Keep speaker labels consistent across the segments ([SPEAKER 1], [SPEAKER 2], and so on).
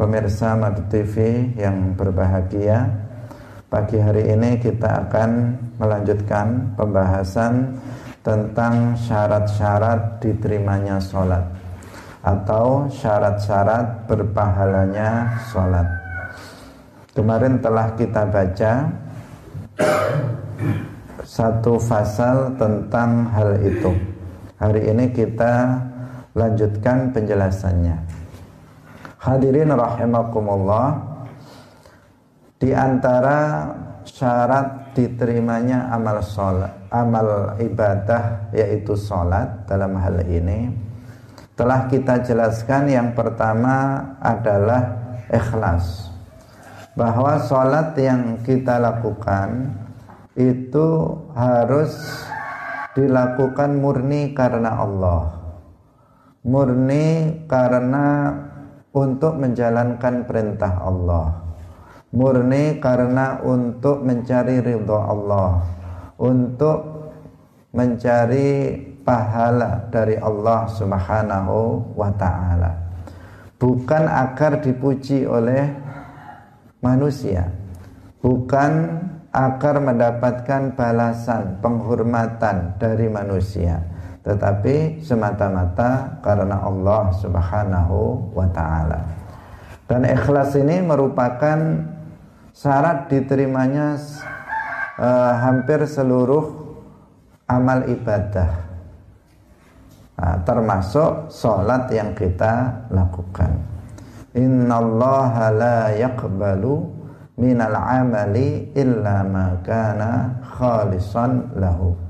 [SPEAKER 1] pemirsa Madu TV yang berbahagia Pagi hari ini kita akan melanjutkan pembahasan tentang syarat-syarat diterimanya sholat Atau syarat-syarat berpahalanya sholat. Kemarin telah kita baca satu fasal tentang hal itu. Hari ini kita lanjutkan penjelasannya Hadirin rahimakumullah Di antara syarat diterimanya amal sholat Amal ibadah yaitu sholat dalam hal ini Telah kita jelaskan yang pertama adalah ikhlas. Bahwa sholat yang kita lakukan Itu harus dilakukan murni karena Allah. Murni karena untuk menjalankan perintah Allah. Murni karena untuk mencari ridho Allah. Untuk mencari pahala dari Allah Subhanahu wa taala. Bukan agar dipuji oleh manusia. Bukan agar mendapatkan balasan penghormatan dari manusia tetapi semata-mata karena Allah Subhanahu wa taala. Dan ikhlas ini merupakan syarat diterimanya uh, hampir seluruh amal ibadah. Nah, termasuk sholat yang kita lakukan. Innallaha la yaqbalu minal amali illa ma kana khalisan lahu.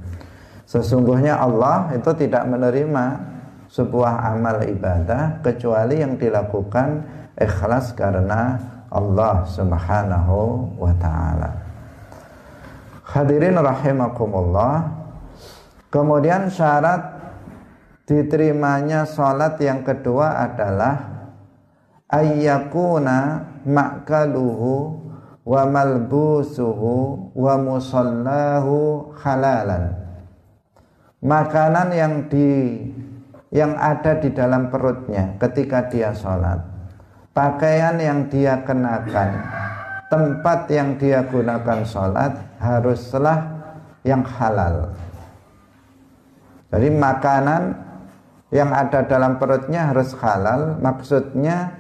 [SPEAKER 1] Sesungguhnya Allah itu tidak menerima sebuah amal ibadah kecuali yang dilakukan ikhlas karena Allah Subhanahu wa taala. Hadirin rahimakumullah. Kemudian syarat diterimanya salat yang kedua adalah ayyakuna ma'kaluhu wa malbusuhu wa musallahu halalan makanan yang di yang ada di dalam perutnya ketika dia sholat. Pakaian yang dia kenakan tempat yang dia gunakan sholat haruslah yang halal. Jadi makanan yang ada dalam perutnya harus halal. Maksudnya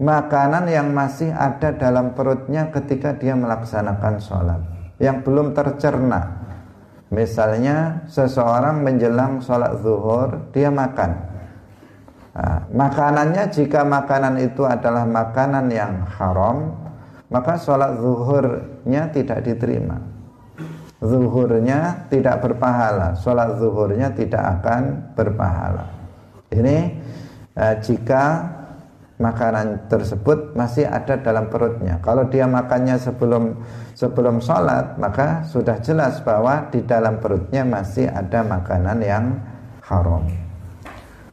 [SPEAKER 1] makanan yang masih ada dalam perutnya ketika dia melaksanakan sholat. Yang belum tercerna Misalnya seseorang menjelang sholat zuhur dia makan. Nah, makanannya jika makanan itu adalah makanan yang haram, maka sholat zuhurnya tidak diterima. Zuhurnya tidak berpahala, sholat zuhurnya tidak akan berpahala. Ini eh, jika makanan tersebut masih ada dalam perutnya. Kalau dia makannya sebelum sebelum sholat, maka sudah jelas bahwa di dalam perutnya masih ada makanan yang haram.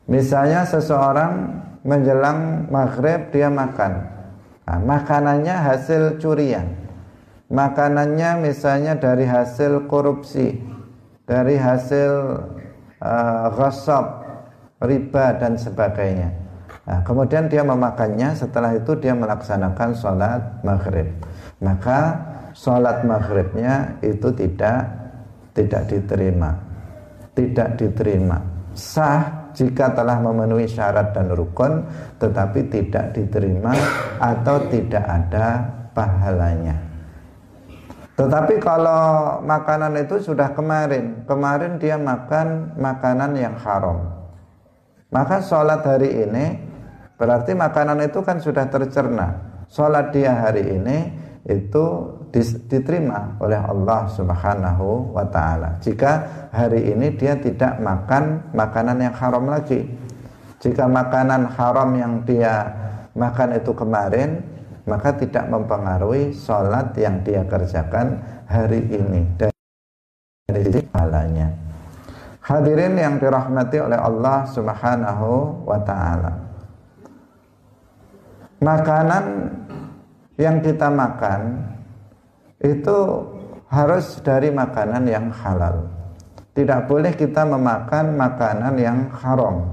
[SPEAKER 1] Misalnya seseorang menjelang maghrib dia makan, nah, makanannya hasil curian, makanannya misalnya dari hasil korupsi, dari hasil uh, ghasab, riba dan sebagainya Nah, kemudian dia memakannya, setelah itu dia melaksanakan sholat maghrib. Maka sholat maghribnya itu tidak tidak diterima, tidak diterima. Sah jika telah memenuhi syarat dan rukun, tetapi tidak diterima atau tidak ada pahalanya. Tetapi kalau makanan itu sudah kemarin, kemarin dia makan makanan yang haram, maka sholat hari ini Berarti makanan itu kan sudah tercerna. Sholat dia hari ini itu diterima oleh Allah Subhanahu wa taala. Jika hari ini dia tidak makan makanan yang haram lagi. Jika makanan haram yang dia makan itu kemarin, maka tidak mempengaruhi sholat yang dia kerjakan hari ini dari sisi. Hadirin yang dirahmati oleh Allah Subhanahu wa taala makanan yang kita makan itu harus dari makanan yang halal. Tidak boleh kita memakan makanan yang haram.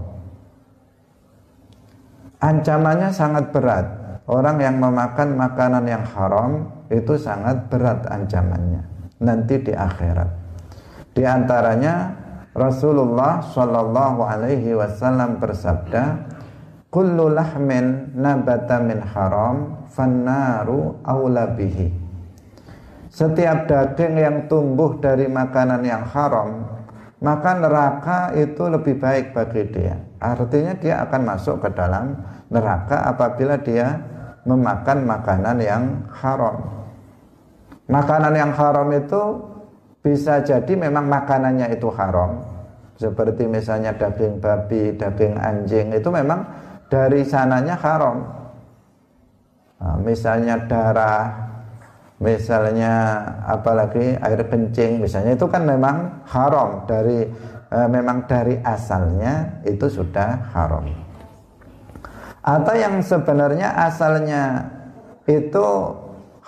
[SPEAKER 1] Ancamannya sangat berat. orang yang memakan makanan yang haram itu sangat berat ancamannya nanti di akhirat. Di antaranya Rasulullah Shallallahu Alaihi Wasallam bersabda, "Kullu lahmin nabata min haram, fannaru bihi." Setiap daging yang tumbuh dari makanan yang haram, maka neraka itu lebih baik bagi dia. Artinya dia akan masuk ke dalam neraka apabila dia memakan makanan yang haram. Makanan yang haram itu bisa jadi memang makanannya itu haram. Seperti misalnya daging babi, daging anjing itu memang dari sananya haram. Nah, misalnya darah, misalnya apalagi air kencing, misalnya itu kan memang haram dari e, memang dari asalnya itu sudah haram atau yang sebenarnya asalnya itu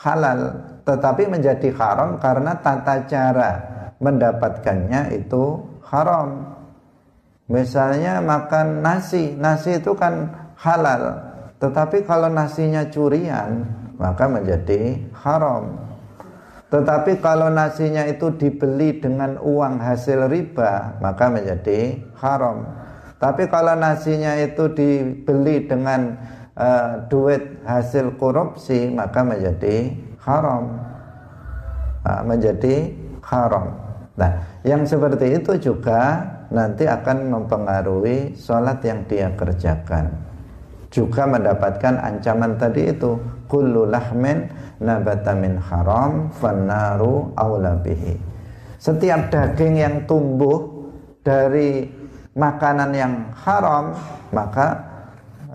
[SPEAKER 1] halal tetapi menjadi haram karena tata cara mendapatkannya itu haram. Misalnya makan nasi, nasi itu kan halal, tetapi kalau nasinya curian maka menjadi haram. Tetapi kalau nasinya itu dibeli dengan uang hasil riba maka menjadi haram. Tapi kalau nasinya itu dibeli dengan uh, duit hasil korupsi maka menjadi haram. Uh, menjadi haram. Nah, yang seperti itu juga nanti akan mempengaruhi sholat yang dia kerjakan. Juga mendapatkan ancaman tadi itu kullu lahmin nabata min haram fannaru aula bihi. Setiap daging yang tumbuh dari makanan yang haram maka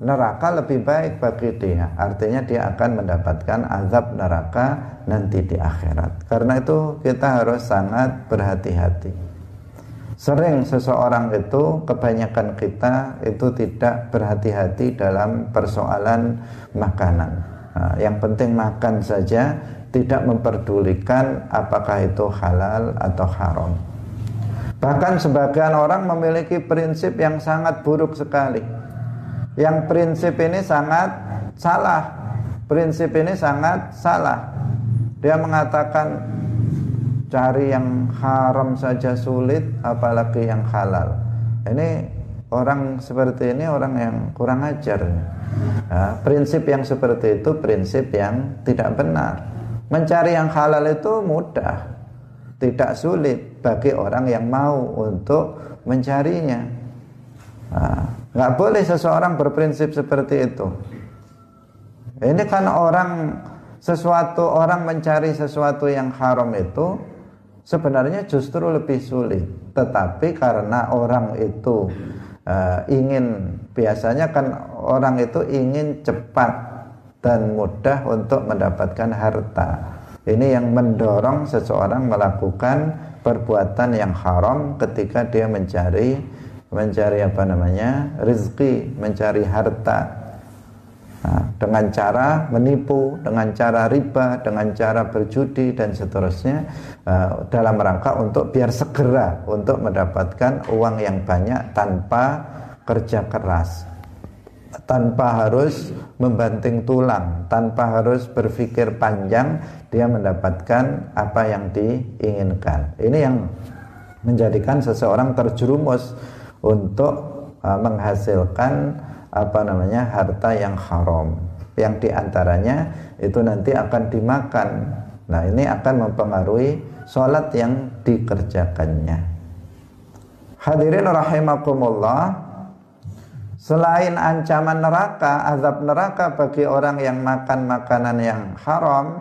[SPEAKER 1] neraka lebih baik bagi dia artinya dia akan mendapatkan azab neraka nanti di akhirat karena itu kita harus sangat berhati-hati sering seseorang itu kebanyakan kita itu tidak berhati-hati dalam persoalan makanan nah, yang penting makan saja tidak memperdulikan apakah itu halal atau haram Bahkan sebagian orang memiliki prinsip yang sangat buruk sekali. Yang prinsip ini sangat salah. Prinsip ini sangat salah. Dia mengatakan cari yang haram saja sulit apalagi yang halal. Ini orang seperti ini orang yang kurang ajar. Nah, prinsip yang seperti itu prinsip yang tidak benar. Mencari yang halal itu mudah tidak sulit bagi orang yang mau untuk mencarinya. Nah, nggak boleh seseorang berprinsip seperti itu. Ini kan orang sesuatu orang mencari sesuatu yang haram itu sebenarnya justru lebih sulit. Tetapi karena orang itu uh, ingin biasanya kan orang itu ingin cepat dan mudah untuk mendapatkan harta. Ini yang mendorong seseorang melakukan perbuatan yang haram ketika dia mencari mencari apa namanya rezeki, mencari harta. Nah, dengan cara menipu, dengan cara riba, dengan cara berjudi dan seterusnya uh, dalam rangka untuk biar segera untuk mendapatkan uang yang banyak tanpa kerja keras tanpa harus membanting tulang, tanpa harus berpikir panjang, dia mendapatkan apa yang diinginkan. Ini yang menjadikan seseorang terjerumus untuk menghasilkan apa namanya harta yang haram, yang di antaranya itu nanti akan dimakan. Nah ini akan mempengaruhi sholat yang dikerjakannya. Hadirin rahimakumullah Selain ancaman neraka, azab neraka bagi orang yang makan makanan yang haram,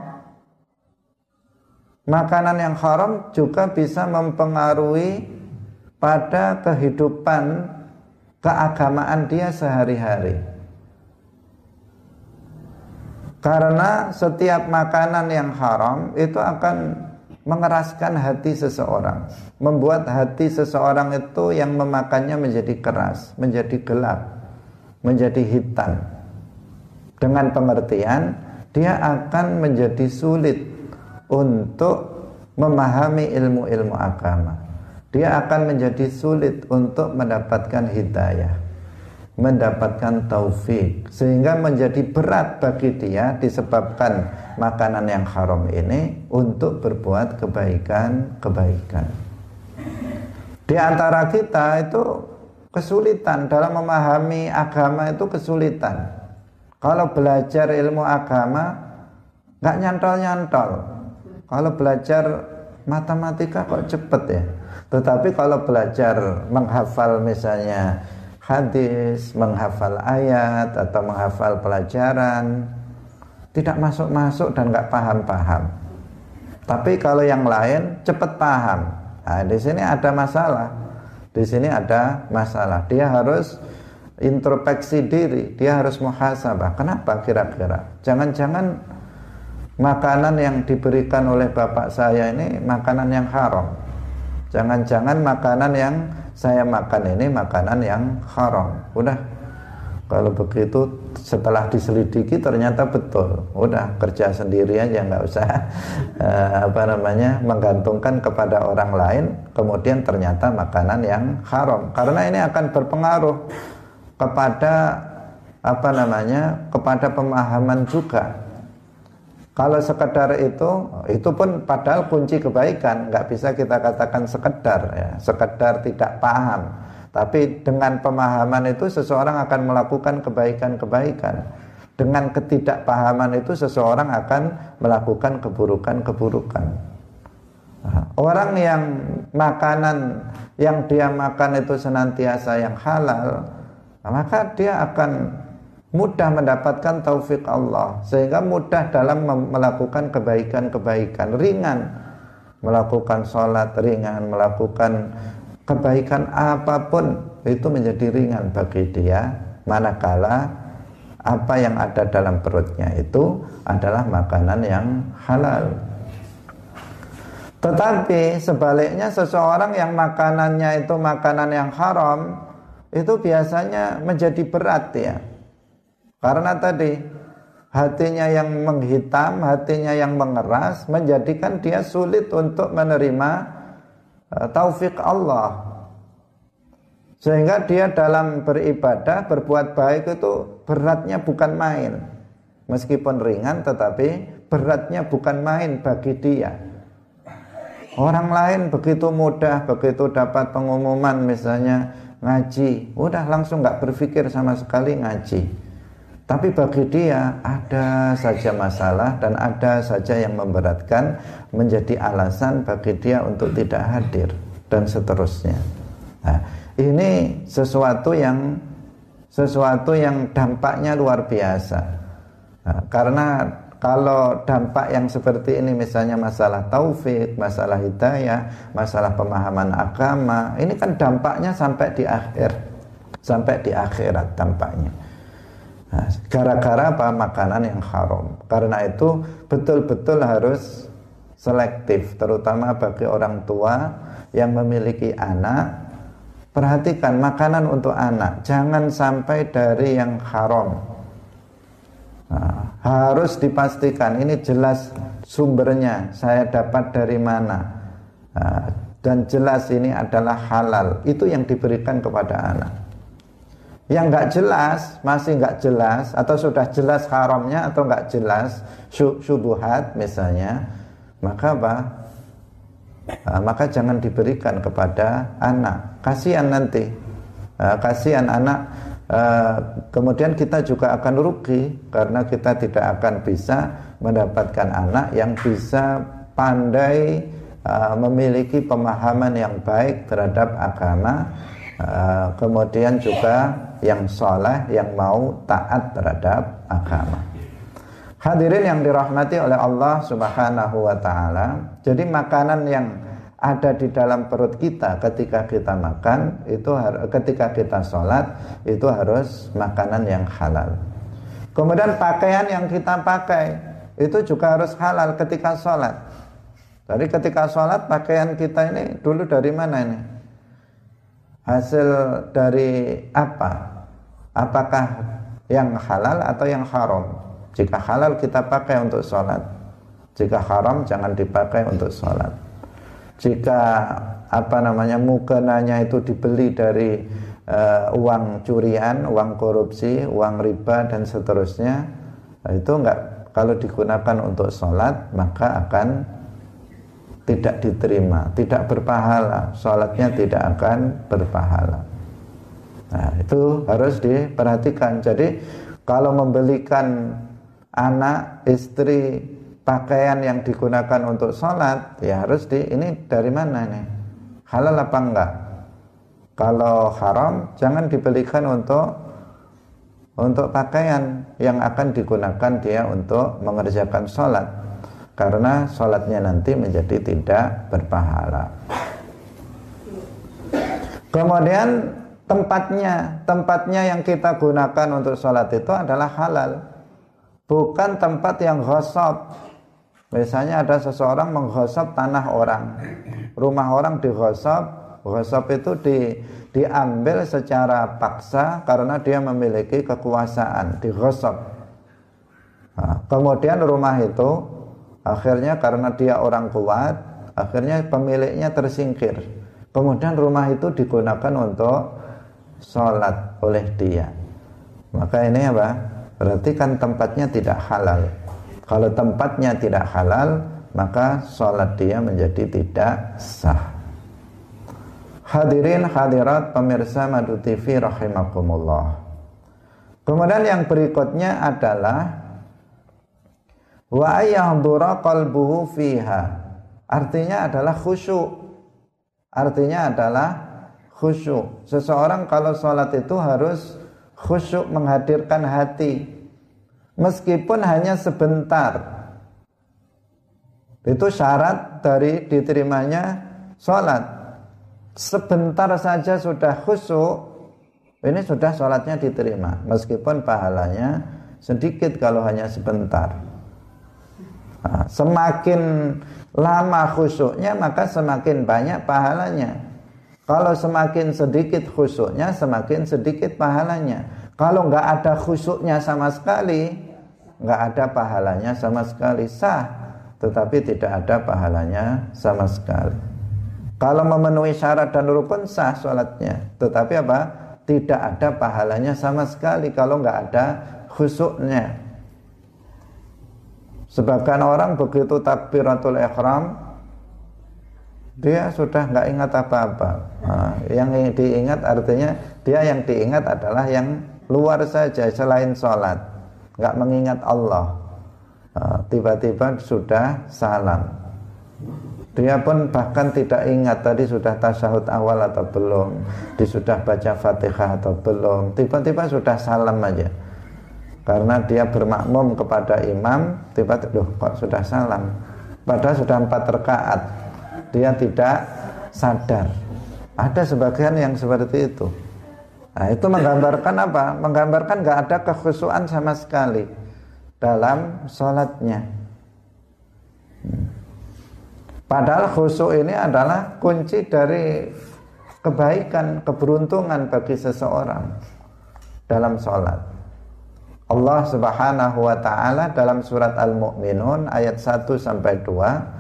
[SPEAKER 1] makanan yang haram juga bisa mempengaruhi pada kehidupan keagamaan dia sehari-hari. Karena setiap makanan yang haram itu akan mengeraskan hati seseorang, membuat hati seseorang itu yang memakannya menjadi keras, menjadi gelap, menjadi hitam. Dengan pengertian, dia akan menjadi sulit untuk memahami ilmu-ilmu agama. Dia akan menjadi sulit untuk mendapatkan hidayah. mendapatkan taufik sehingga menjadi berat bagi dia disebabkan makanan yang haram ini untuk berbuat kebaikan-kebaikan. Di antara kita itu kesulitan dalam memahami agama itu kesulitan. Kalau belajar ilmu agama nggak nyantol-nyantol. Kalau belajar matematika kok cepet ya. Tetapi kalau belajar menghafal misalnya hadis, menghafal ayat atau menghafal pelajaran tidak masuk-masuk dan nggak paham-paham. Tapi kalau yang lain cepat paham. Nah, di sini ada masalah. Di sini ada masalah. Dia harus introspeksi diri, dia harus muhasabah. Kenapa kira-kira? Jangan-jangan makanan yang diberikan oleh bapak saya ini makanan yang haram. Jangan-jangan makanan yang saya makan ini makanan yang haram. Udah kalau begitu setelah diselidiki ternyata betul. Udah kerja sendiri aja nggak usah uh, apa namanya menggantungkan kepada orang lain. Kemudian ternyata makanan yang haram. Karena ini akan berpengaruh kepada apa namanya kepada pemahaman juga kalau sekedar itu, itu pun padahal kunci kebaikan, nggak bisa kita katakan sekedar ya, sekedar tidak paham. Tapi dengan pemahaman itu seseorang akan melakukan kebaikan-kebaikan. Dengan ketidakpahaman itu seseorang akan melakukan keburukan-keburukan. Nah, orang yang makanan yang dia makan itu senantiasa yang halal, maka dia akan mudah mendapatkan taufik Allah sehingga mudah dalam melakukan kebaikan-kebaikan. Ringan. Melakukan sholat ringan melakukan kebaikan apa pun itu menjadi ringan bagi dia. Manakala apa yang ada dalam perutnya itu adalah makanan yang halal. Tetapi sebaliknya seseorang yang makanannya itu makanan yang haram itu biasanya menjadi berat ya karena tadi hatinya yang menghitam, hatinya yang mengeras menjadikan dia sulit untuk menerima uh, taufik Allah. Sehingga dia dalam beribadah, berbuat baik itu beratnya bukan main. Meskipun ringan tetapi beratnya bukan main bagi dia. Orang lain begitu mudah, begitu dapat pengumuman misalnya ngaji, udah langsung nggak berpikir sama sekali ngaji. Tapi bagi dia ada saja masalah dan ada saja yang memberatkan menjadi alasan bagi dia untuk tidak hadir dan seterusnya. Nah, ini sesuatu yang sesuatu yang dampaknya luar biasa. Nah, karena kalau dampak yang seperti ini misalnya masalah taufik, masalah hidayah, masalah pemahaman agama, ini kan dampaknya sampai di akhir, sampai di akhirat dampaknya. Nah, gara-gara apa makanan yang haram. Karena itu betul-betul harus selektif, terutama bagi orang tua yang memiliki anak. Perhatikan makanan untuk anak, jangan sampai dari yang haram. Nah, harus dipastikan ini jelas sumbernya, saya dapat dari mana. Nah, dan jelas ini adalah halal. Itu yang diberikan kepada anak yang nggak jelas masih nggak jelas atau sudah jelas haramnya atau nggak jelas syubuhat misalnya maka apa? Nah, maka jangan diberikan kepada anak. Kasihan nanti. Uh, kasihan anak. Uh, kemudian kita juga akan rugi karena kita tidak akan bisa mendapatkan anak yang bisa pandai memiliki pemahaman yang baik terhadap agama. Kemudian juga yang soleh yang mau taat terhadap agama. Hadirin yang dirahmati oleh Allah Subhanahu wa taala. Jadi makanan yang ada di dalam perut kita ketika kita makan itu ketika kita sholat itu harus makanan yang halal. Kemudian pakaian yang kita pakai itu juga harus halal ketika sholat. Jadi ketika sholat pakaian kita ini dulu dari mana ini? Hasil dari apa? Apakah yang halal atau yang haram. Jika halal kita pakai untuk sholat. Jika haram jangan dipakai untuk sholat. Jika apa namanya mukenanya itu dibeli dari uh, uang curian, uang korupsi, uang riba dan seterusnya itu enggak kalau digunakan untuk sholat maka akan tidak diterima, tidak berpahala, sholatnya tidak akan berpahala. Nah, itu harus diperhatikan. Jadi kalau membelikan anak, istri, pakaian yang digunakan untuk sholat, ya harus di ini dari mana nih? Halal apa enggak? Kalau haram, jangan dibelikan untuk untuk pakaian yang akan digunakan dia untuk mengerjakan sholat karena sholatnya nanti menjadi tidak berpahala. Kemudian tempatnya, tempatnya yang kita gunakan untuk sholat itu adalah halal, bukan tempat yang ghasab. Misalnya ada seseorang menghosab tanah orang, rumah orang dighasab, ghasab itu di, diambil secara paksa karena dia memiliki kekuasaan, dighasab. Nah, kemudian rumah itu Akhirnya karena dia orang kuat, akhirnya pemiliknya tersingkir. Kemudian rumah itu digunakan untuk sholat oleh dia. Maka ini apa? Berarti kan tempatnya tidak halal. Kalau tempatnya tidak halal, maka sholat dia menjadi tidak sah. Hadirin hadirat pemirsa Madu TV rahimakumullah. Kemudian yang berikutnya adalah wa ayahdura qalbuhu fiha artinya adalah khusyuk artinya adalah khusyuk. Seseorang kalau sholat itu harus khusyuk menghadirkan hati. Meskipun hanya sebentar. Itu syarat dari diterimanya sholat. Sebentar saja sudah khusyuk ini sudah sholatnya diterima. Meskipun pahalanya sedikit kalau hanya sebentar. Nah, semakin lama khusyuknya maka semakin banyak pahalanya. Kalau semakin sedikit khusyuknya semakin sedikit pahalanya. Kalau nggak ada khusyuknya sama sekali, nggak ada pahalanya sama sekali sah, tetapi tidak ada pahalanya sama sekali. Kalau memenuhi syarat dan rukun sah sholatnya, tetapi apa? Tidak ada pahalanya sama sekali kalau nggak ada khusyuknya. Sebagian orang begitu takbiratul ihram dia sudah nggak ingat apa-apa. Nah, yang diingat artinya dia yang diingat adalah yang luar saja selain sholat, nggak mengingat Allah. Nah, tiba-tiba sudah salam. Dia pun bahkan tidak ingat tadi sudah tasyahud awal atau belum, dia sudah baca fatihah atau belum. Tiba-tiba sudah salam aja karena dia bermakmum kepada imam tiba-tiba kok sudah salam padahal sudah empat rakaat dia tidak sadar. Ada sebagian yang seperti itu. Nah itu menggambarkan apa? Menggambarkan nggak ada kekhusuan sama sekali dalam sholatnya. Padahal khusyuk ini adalah kunci dari kebaikan keberuntungan bagi seseorang dalam sholat. Allah Subhanahu wa taala dalam surat Al-Mu'minun ayat 1 sampai 2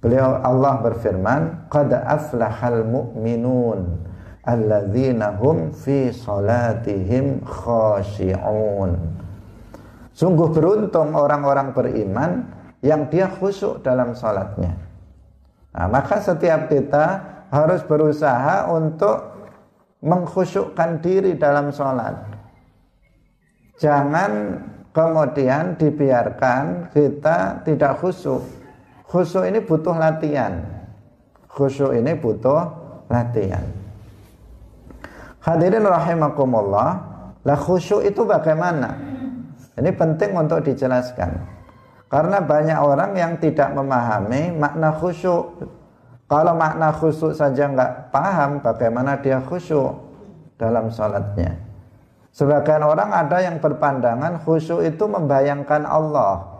[SPEAKER 1] beliau Allah berfirman qad aflahal mu'minun alladzina hum fi salatihim khashi'un Sungguh beruntung orang-orang beriman yang dia khusyuk dalam salatnya. Nah, maka setiap kita harus berusaha untuk mengkhusyukkan diri dalam salat jangan kemudian dibiarkan kita tidak khusyuk. Khusyuk ini butuh latihan. Khusyuk ini butuh latihan. Hadirin rahimakumullah, lah khusyuk itu bagaimana? Ini penting untuk dijelaskan. Karena banyak orang yang tidak memahami makna khusyuk. Kalau makna khusyuk saja nggak paham, bagaimana dia khusyuk dalam sholatnya? Sebagian orang ada yang berpandangan khusyuk itu membayangkan Allah.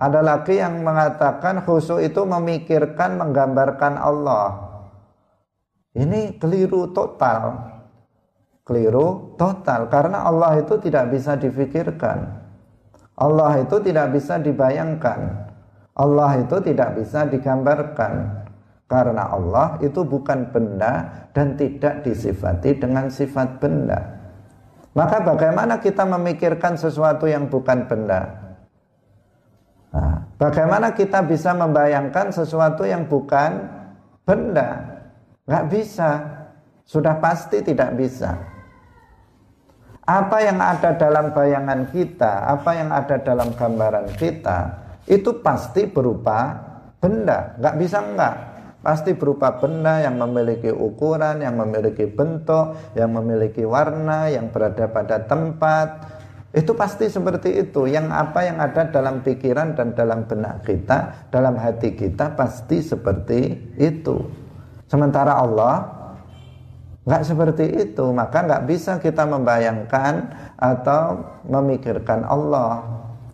[SPEAKER 1] Ada lagi yang mengatakan khusyuk itu memikirkan, menggambarkan Allah. Ini keliru total. Keliru total karena Allah itu tidak bisa difikirkan. Allah itu tidak bisa dibayangkan. Allah itu tidak bisa digambarkan. Karena Allah itu bukan benda dan tidak disifati dengan sifat benda. Maka bagaimana kita memikirkan sesuatu yang bukan benda? Nah, bagaimana kita bisa membayangkan sesuatu yang bukan benda? Gak bisa. Sudah pasti tidak bisa. Apa yang ada dalam bayangan kita, apa yang ada dalam gambaran kita, itu pasti berupa benda. Gak bisa enggak pasti berupa benda yang memiliki ukuran, yang memiliki bentuk, yang memiliki warna, yang berada pada tempat. Itu pasti seperti itu. Yang apa yang ada dalam pikiran dan dalam benak kita, dalam hati kita pasti seperti itu. Sementara Allah nggak seperti itu, maka nggak bisa kita membayangkan atau memikirkan Allah.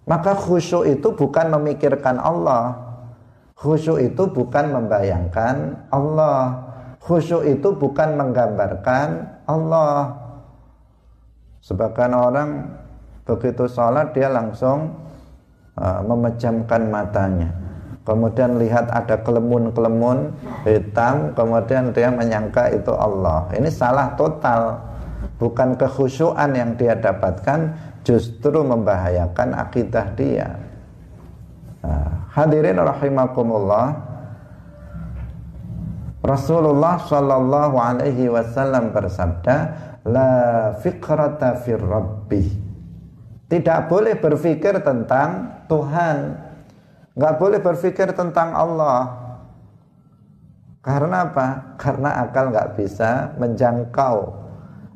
[SPEAKER 1] Maka khusyuk itu bukan memikirkan Allah, Khusyuk itu bukan membayangkan Allah. Khusyuk itu bukan menggambarkan Allah. Sebagian orang begitu sholat dia langsung uh, memejamkan matanya. Kemudian lihat ada kelemun-kelemun hitam, kemudian dia menyangka itu Allah. Ini salah total. Bukan kekhusyuan yang dia dapatkan, justru membahayakan akidah dia. Nah, hadirin rahimakumullah. Rasulullah sallallahu alaihi wasallam bersabda, "La fikrata fir rabbi." Tidak boleh berpikir tentang Tuhan. Enggak boleh berpikir tentang Allah. Karena apa? Karena akal nggak bisa menjangkau.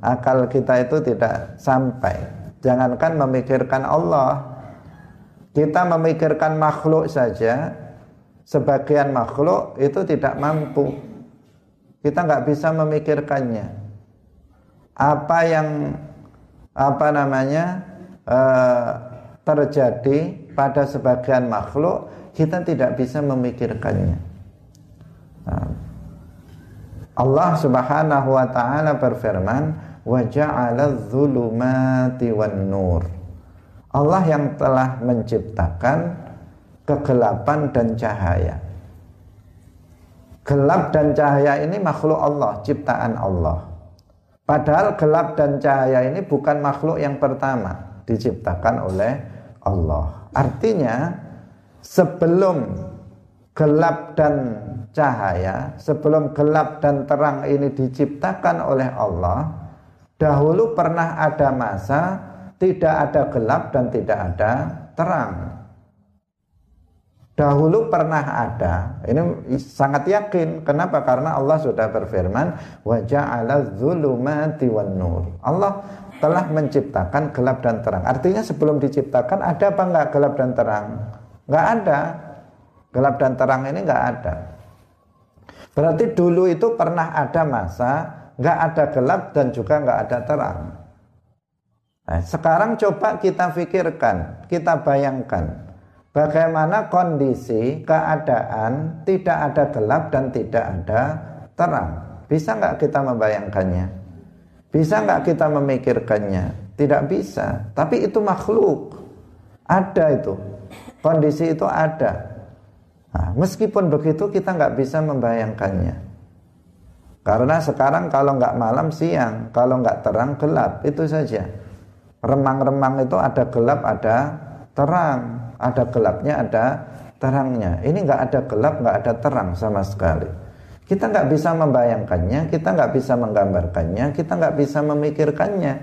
[SPEAKER 1] Akal kita itu tidak sampai. Jangankan memikirkan Allah, kita memikirkan makhluk saja, sebagian makhluk itu tidak mampu. Kita nggak bisa memikirkannya. Apa yang apa namanya uh, terjadi pada sebagian makhluk, kita tidak bisa memikirkannya. Nah, Allah Subhanahu wa taala berfirman, "Wa ja'ala dzulumati wan nur." Allah yang telah menciptakan kegelapan dan cahaya. Gelap dan cahaya ini makhluk Allah, ciptaan Allah. Padahal gelap dan cahaya ini bukan makhluk yang pertama diciptakan oleh Allah. Artinya sebelum gelap dan cahaya, sebelum gelap dan terang ini diciptakan oleh Allah, dahulu pernah ada masa tidak ada gelap dan tidak ada terang. Dahulu pernah ada, ini sangat yakin. Kenapa? Karena Allah sudah berfirman, wa ja'ala dzulumati wan nur. Allah telah menciptakan gelap dan terang. Artinya sebelum diciptakan ada apa enggak gelap dan terang? Enggak ada. Gelap dan terang ini enggak ada. Berarti dulu itu pernah ada masa enggak ada gelap dan juga enggak ada terang. Nah, sekarang coba kita pikirkan, kita bayangkan bagaimana kondisi keadaan tidak ada gelap dan tidak ada terang. Bisa nggak kita membayangkannya? Bisa nggak kita memikirkannya? Tidak bisa. Tapi itu makhluk. Ada itu. Kondisi itu ada. Nah, meskipun begitu kita nggak bisa membayangkannya. Karena sekarang kalau nggak malam siang, kalau nggak terang gelap, itu saja remang-remang itu ada gelap ada terang ada gelapnya ada terangnya ini nggak ada gelap nggak ada terang sama sekali kita nggak bisa membayangkannya kita nggak bisa menggambarkannya kita nggak bisa memikirkannya.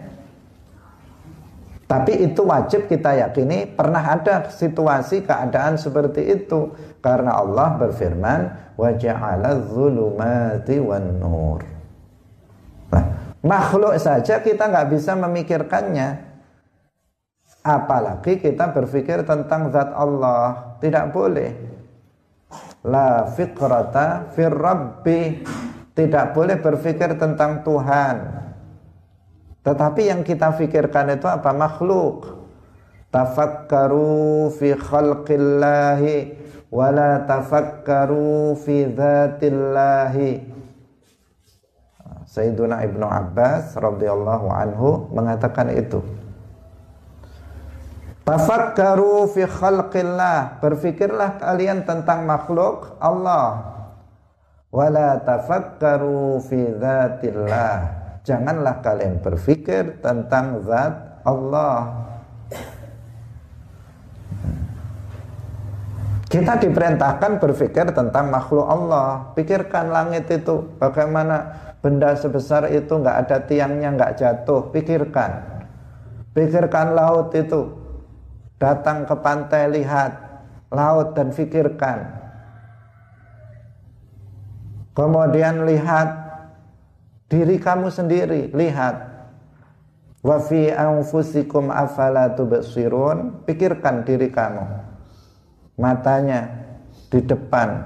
[SPEAKER 1] Tapi itu wajib kita yakini pernah ada situasi keadaan seperti itu. Karena Allah berfirman wa ja'ala dzulumati nur. Nah, makhluk saja kita nggak bisa memikirkannya. Apalagi kita berpikir tentang zat Allah. Tidak boleh la fikrata fir rabbi. Tidak boleh berpikir tentang Tuhan. Tetapi yang kita pikirkan itu apa? Makhluk. Tafakkaru fi khalqillahi wala tafakkaru fi dzatillahi Sayyiduna Ibnu Abbas radhiyallahu anhu mengatakan itu Tafakkaru fi khalqillah. Berfikirlah kalian tentang makhluk Allah. wala tafakkaru fi dzatillah janganlah kalian berpikir tentang zat Allah Kita diperintahkan berpikir tentang makhluk Allah. Pikirkan langit itu, bagaimana benda sebesar itu nggak ada tiangnya, nggak jatuh. Pikirkan. Pikirkan laut itu. Datang ke pantai lihat laut dan pikirkan. Kemudian lihat diri kamu sendiri, lihat. Wa fi anfusikum afala tubsirun, pikirkan diri kamu. Matanya di depan.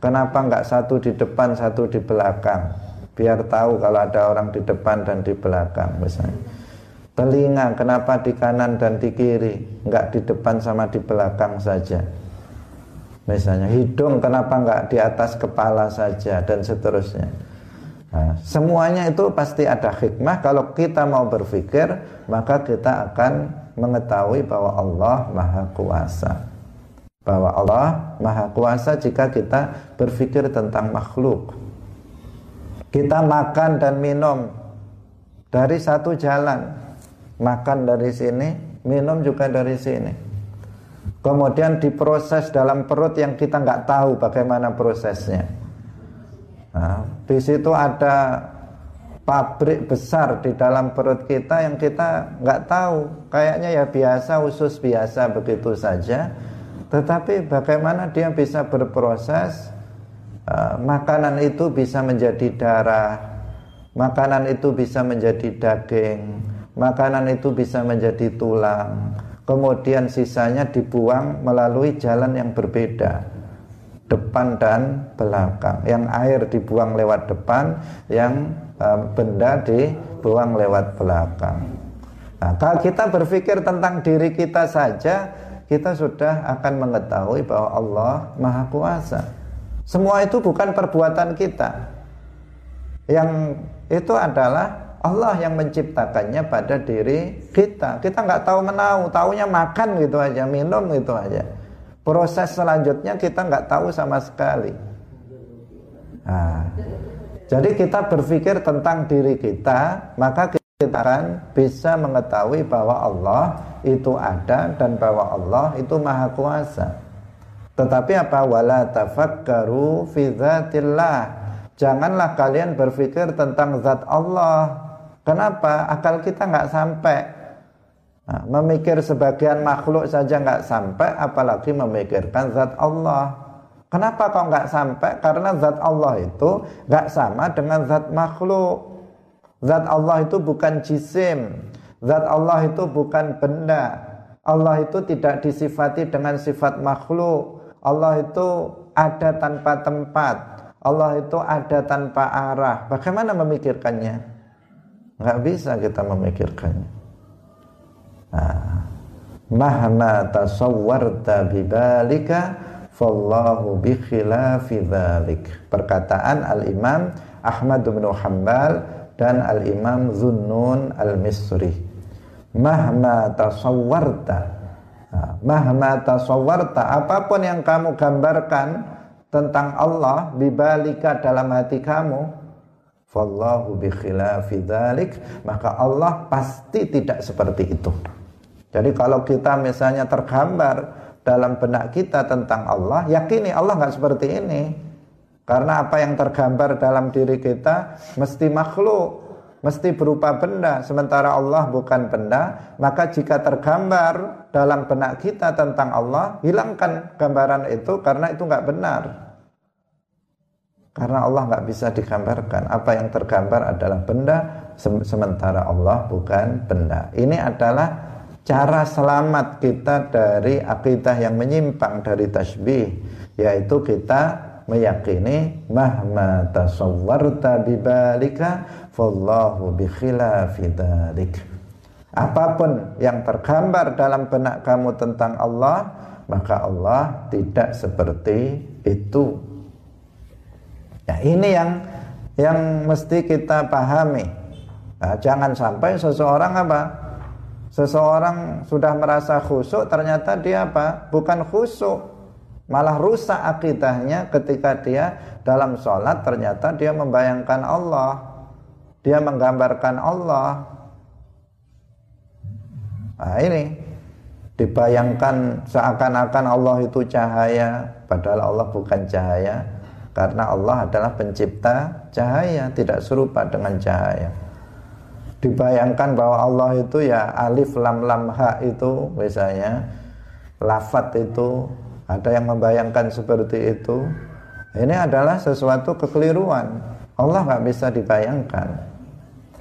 [SPEAKER 1] Kenapa nggak satu di depan satu di belakang? Biar tahu kalau ada orang di depan dan di belakang misalnya telinga kenapa di kanan dan di kiri? Nggak di depan sama di belakang saja. Misalnya hidung kenapa nggak di atas kepala saja dan seterusnya. Nah, semuanya itu pasti ada hikmah. Kalau kita mau berpikir maka kita akan mengetahui bahwa Allah maha kuasa. Bahwa Allah Maha Kuasa jika kita berpikir tentang makhluk. Kita makan dan minum dari satu jalan, makan dari sini, minum juga dari sini. Kemudian diproses dalam perut yang kita nggak tahu bagaimana prosesnya. Nah, di situ ada pabrik besar di dalam perut kita yang kita nggak tahu. Kayaknya ya biasa, usus biasa begitu saja tetapi bagaimana dia bisa berproses uh, Makanan itu bisa menjadi darah Makanan itu bisa menjadi daging Makanan itu bisa menjadi tulang Kemudian sisanya dibuang melalui jalan yang berbeda Depan dan belakang Yang air dibuang lewat depan Yang uh, benda dibuang lewat belakang Nah, kalau kita berpikir tentang diri kita saja, kita sudah akan mengetahui bahwa Allah Maha Kuasa. Semua itu bukan perbuatan kita. Yang itu adalah Allah yang menciptakannya pada diri kita. Kita nggak tahu menau, taunya makan gitu aja, minum gitu aja. Proses selanjutnya kita nggak tahu sama sekali. Nah, jadi kita berpikir tentang diri kita, maka kita akan bisa mengetahui bahwa Allah itu ada dan bahwa Allah itu maha kuasa. Tetapi apa wala tafakkaru fi. Janganlah kalian berpikir tentang zat Allah. Kenapa? Akal kita nggak sampai. Nah, memikir sebagian makhluk saja nggak sampai, apalagi memikirkan zat Allah. Kenapa kau nggak sampai? Karena zat Allah itu nggak sama dengan zat makhluk. Zat Allah itu bukan jisim. Zat Allah itu bukan benda. Allah itu tidak disifati dengan sifat makhluk. Allah itu ada tanpa tempat. Allah itu ada tanpa arah. Bagaimana memikirkannya? Nggak bisa kita memikirkannya. Nah, mahma tasawwarta bibalika fallahu bi khilafi Perkataan Al-Imam Ahmad bin Hanbal dan Al-Imam Zunnun Al-Misri. Mahma tasawwarta. Nah, mahma tasawwarta, apa pun yang kamu gambarkan tentang Allah bibalika dalam hati kamu, fallahu bi khilafi maka Allah pasti tidak seperti itu. Jadi kalau kita misalnya tergambar dalam benak kita tentang Allah, yakini Allah nggak seperti ini. Karena apa yang tergambar dalam diri kita mesti makhluk, mesti berupa benda, sementara Allah bukan benda. Maka jika tergambar dalam benak kita tentang Allah, hilangkan gambaran itu karena itu nggak benar. Karena Allah nggak bisa digambarkan. Apa yang tergambar adalah benda, sementara Allah bukan benda. Ini adalah cara selamat kita dari akidah yang menyimpang dari tasbih, yaitu kita meyakini mahma tasawwarta bibalika fallahu bi apa pun yang tergambar dalam benak kamu tentang Allah maka Allah tidak seperti itu ya ini yang yang mesti kita pahami. Nah, jangan sampai seseorang apa? Seseorang sudah merasa khusyuk ternyata dia apa? Bukan khusyuk malah rusak akidahnya ketika dia dalam sholat ternyata dia membayangkan Allah. Dia menggambarkan Allah. Nah ini dibayangkan seakan-akan Allah itu cahaya padahal Allah bukan cahaya karena Allah adalah pencipta cahaya tidak serupa dengan cahaya. Dibayangkan bahwa Allah itu ya alif lam lam ha itu misalnya lafat itu ada yang membayangkan seperti itu. Ini adalah sesuatu kekeliruan. Allah nggak bisa dibayangkan.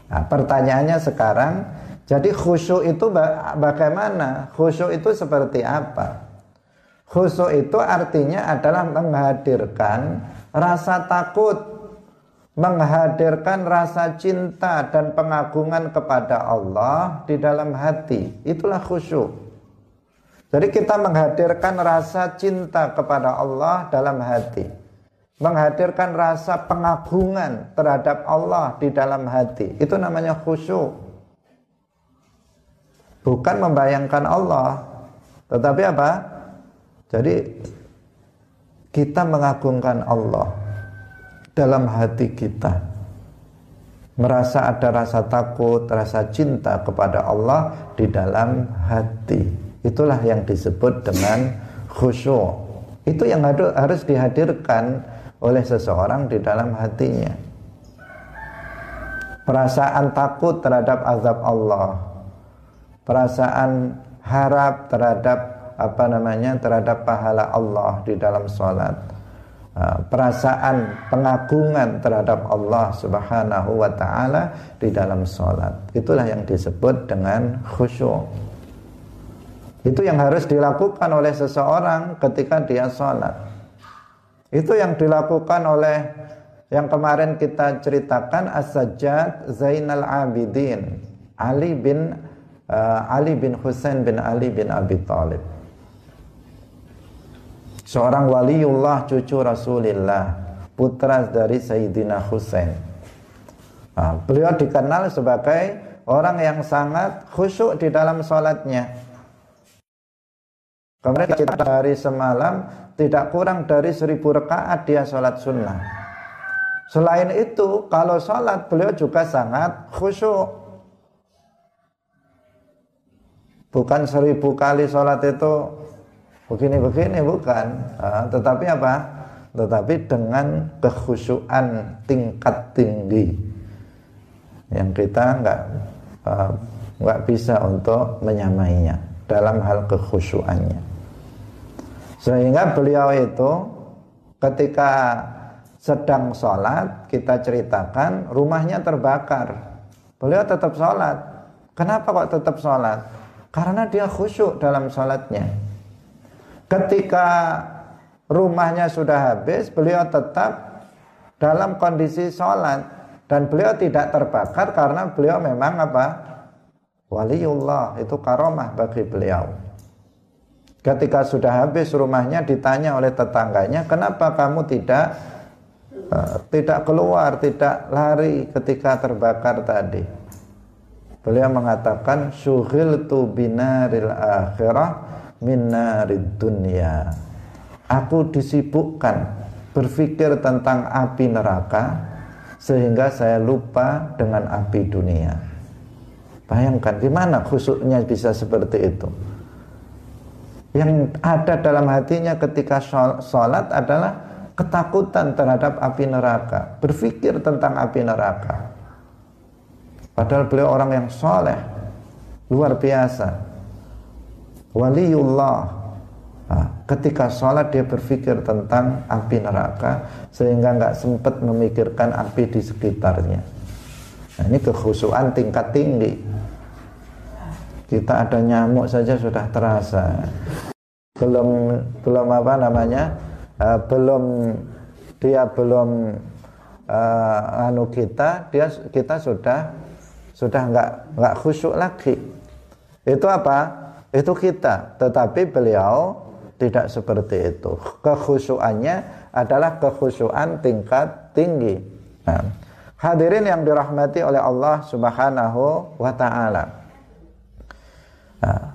[SPEAKER 1] Nah, pertanyaannya sekarang jadi khusyuk itu bagaimana? Khusyuk itu seperti apa? Khusyuk itu artinya adalah menghadirkan rasa takut menghadirkan rasa cinta dan pengagungan kepada Allah di dalam hati. Itulah khusyuk. Jadi kita menghadirkan rasa cinta kepada Allah dalam hati. Menghadirkan rasa pengagungan terhadap Allah di dalam hati. Itu namanya khusyuk. Bukan membayangkan Allah. Tetapi apa? Jadi kita mengagungkan Allah dalam hati kita merasa ada rasa takut, rasa cinta kepada Allah di dalam hati. Itulah yang disebut dengan khusyuk. Itu yang harus dihadirkan oleh seseorang di dalam hatinya. Perasaan takut terhadap azab Allah. Perasaan harap terhadap apa namanya? terhadap pahala Allah di dalam sholat Ah, perasaan pengagungan terhadap Allah Subhanahu wa taala di dalam sholat. Itulah yang disebut dengan khusyuk. Itu yang harus dilakukan oleh seseorang ketika dia sholat. Itu yang dilakukan oleh yang kemarin kita ceritakan As-Sajjad Zainal Abidin Ali bin uh, Ali bin Husain bin Ali bin Abi Thalib seorang waliullah cucu Rasulullah putra dari Sayyidina Husain. Nah, beliau dikenal sebagai orang yang sangat khusyuk di dalam sholatnya. Kemudian kita hari semalam tidak kurang dari seribu rakaat dia sholat sunnah. Selain itu kalau sholat beliau juga sangat khusyuk. Bukan seribu kali sholat itu begini-begini bukan. Uh, tetapi apa? Tetapi dengan kekhusyuan tingkat tinggi. Yang kita nggak uh, nggak bisa untuk menyamainya dalam hal kekhusyuannya. Sehingga beliau itu ketika sedang sholat kita ceritakan rumahnya terbakar. Beliau tetap sholat. Kenapa kok tetap sholat? Karena dia khusyuk dalam sholatnya Ketika rumahnya sudah habis, beliau tetap dalam kondisi sholat dan beliau tidak terbakar karena beliau memang apa? Waliullah itu karomah bagi beliau. Ketika sudah habis rumahnya ditanya oleh tetangganya, kenapa kamu tidak uh, tidak keluar, tidak lari ketika terbakar tadi? Beliau mengatakan syughil tu binaril akhirah minarid dunia aku disibukkan berpikir tentang api neraka sehingga saya lupa dengan api dunia. Bayangkan gimana khusuknya bisa seperti itu? Yang ada dalam hatinya ketika sholat adalah ketakutan terhadap api neraka berpikir tentang api neraka. Padahal beliau orang yang soleh luar biasa waliullah nah, ketika sholat dia berpikir tentang api neraka sehingga nggak sempat memikirkan api di sekitarnya. Nah, ini kekhusuan tingkat tinggi. Kita ada nyamuk saja sudah terasa. Belum belum apa namanya uh, belum dia belum uh, anu kita dia kita sudah sudah nggak nggak khusyuk lagi. Itu apa itu kita tetapi beliau tidak seperti itu kekhusyuannya adalah kekhusyuan tingkat tinggi nah, hadirin yang dirahmati oleh Allah subhanahu wa ta'ala nah,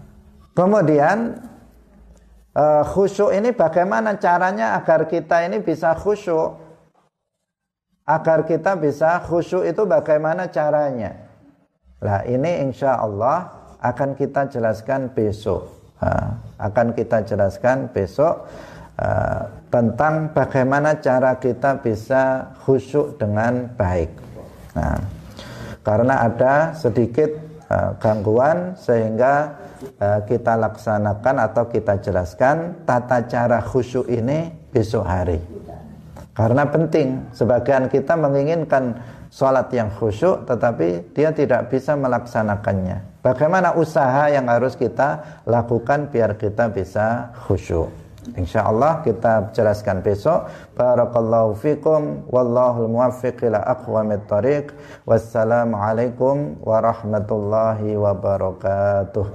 [SPEAKER 1] kemudian uh, khusyuk ini bagaimana caranya agar kita ini bisa khusyuk? Agar kita bisa khusyuk itu bagaimana caranya? Nah ini insya Allah akan kita jelaskan besok. Uh, akan kita jelaskan besok uh, tentang bagaimana cara kita bisa khusyuk dengan baik. Nah, karena ada sedikit uh, gangguan sehingga uh, kita laksanakan atau kita jelaskan tata cara khusyuk ini besok hari. Karena penting, sebagian kita menginginkan sholat yang khusyuk tetapi dia tidak bisa melaksanakannya. Bagaimana usaha yang harus kita lakukan biar kita bisa khusyuk? Insya Allah kita jelaskan besok. Barakallahu fikum. Wallahul muwaffiq ila aqwamit tariq. Wassalamualaikum warahmatullahi wabarakatuh.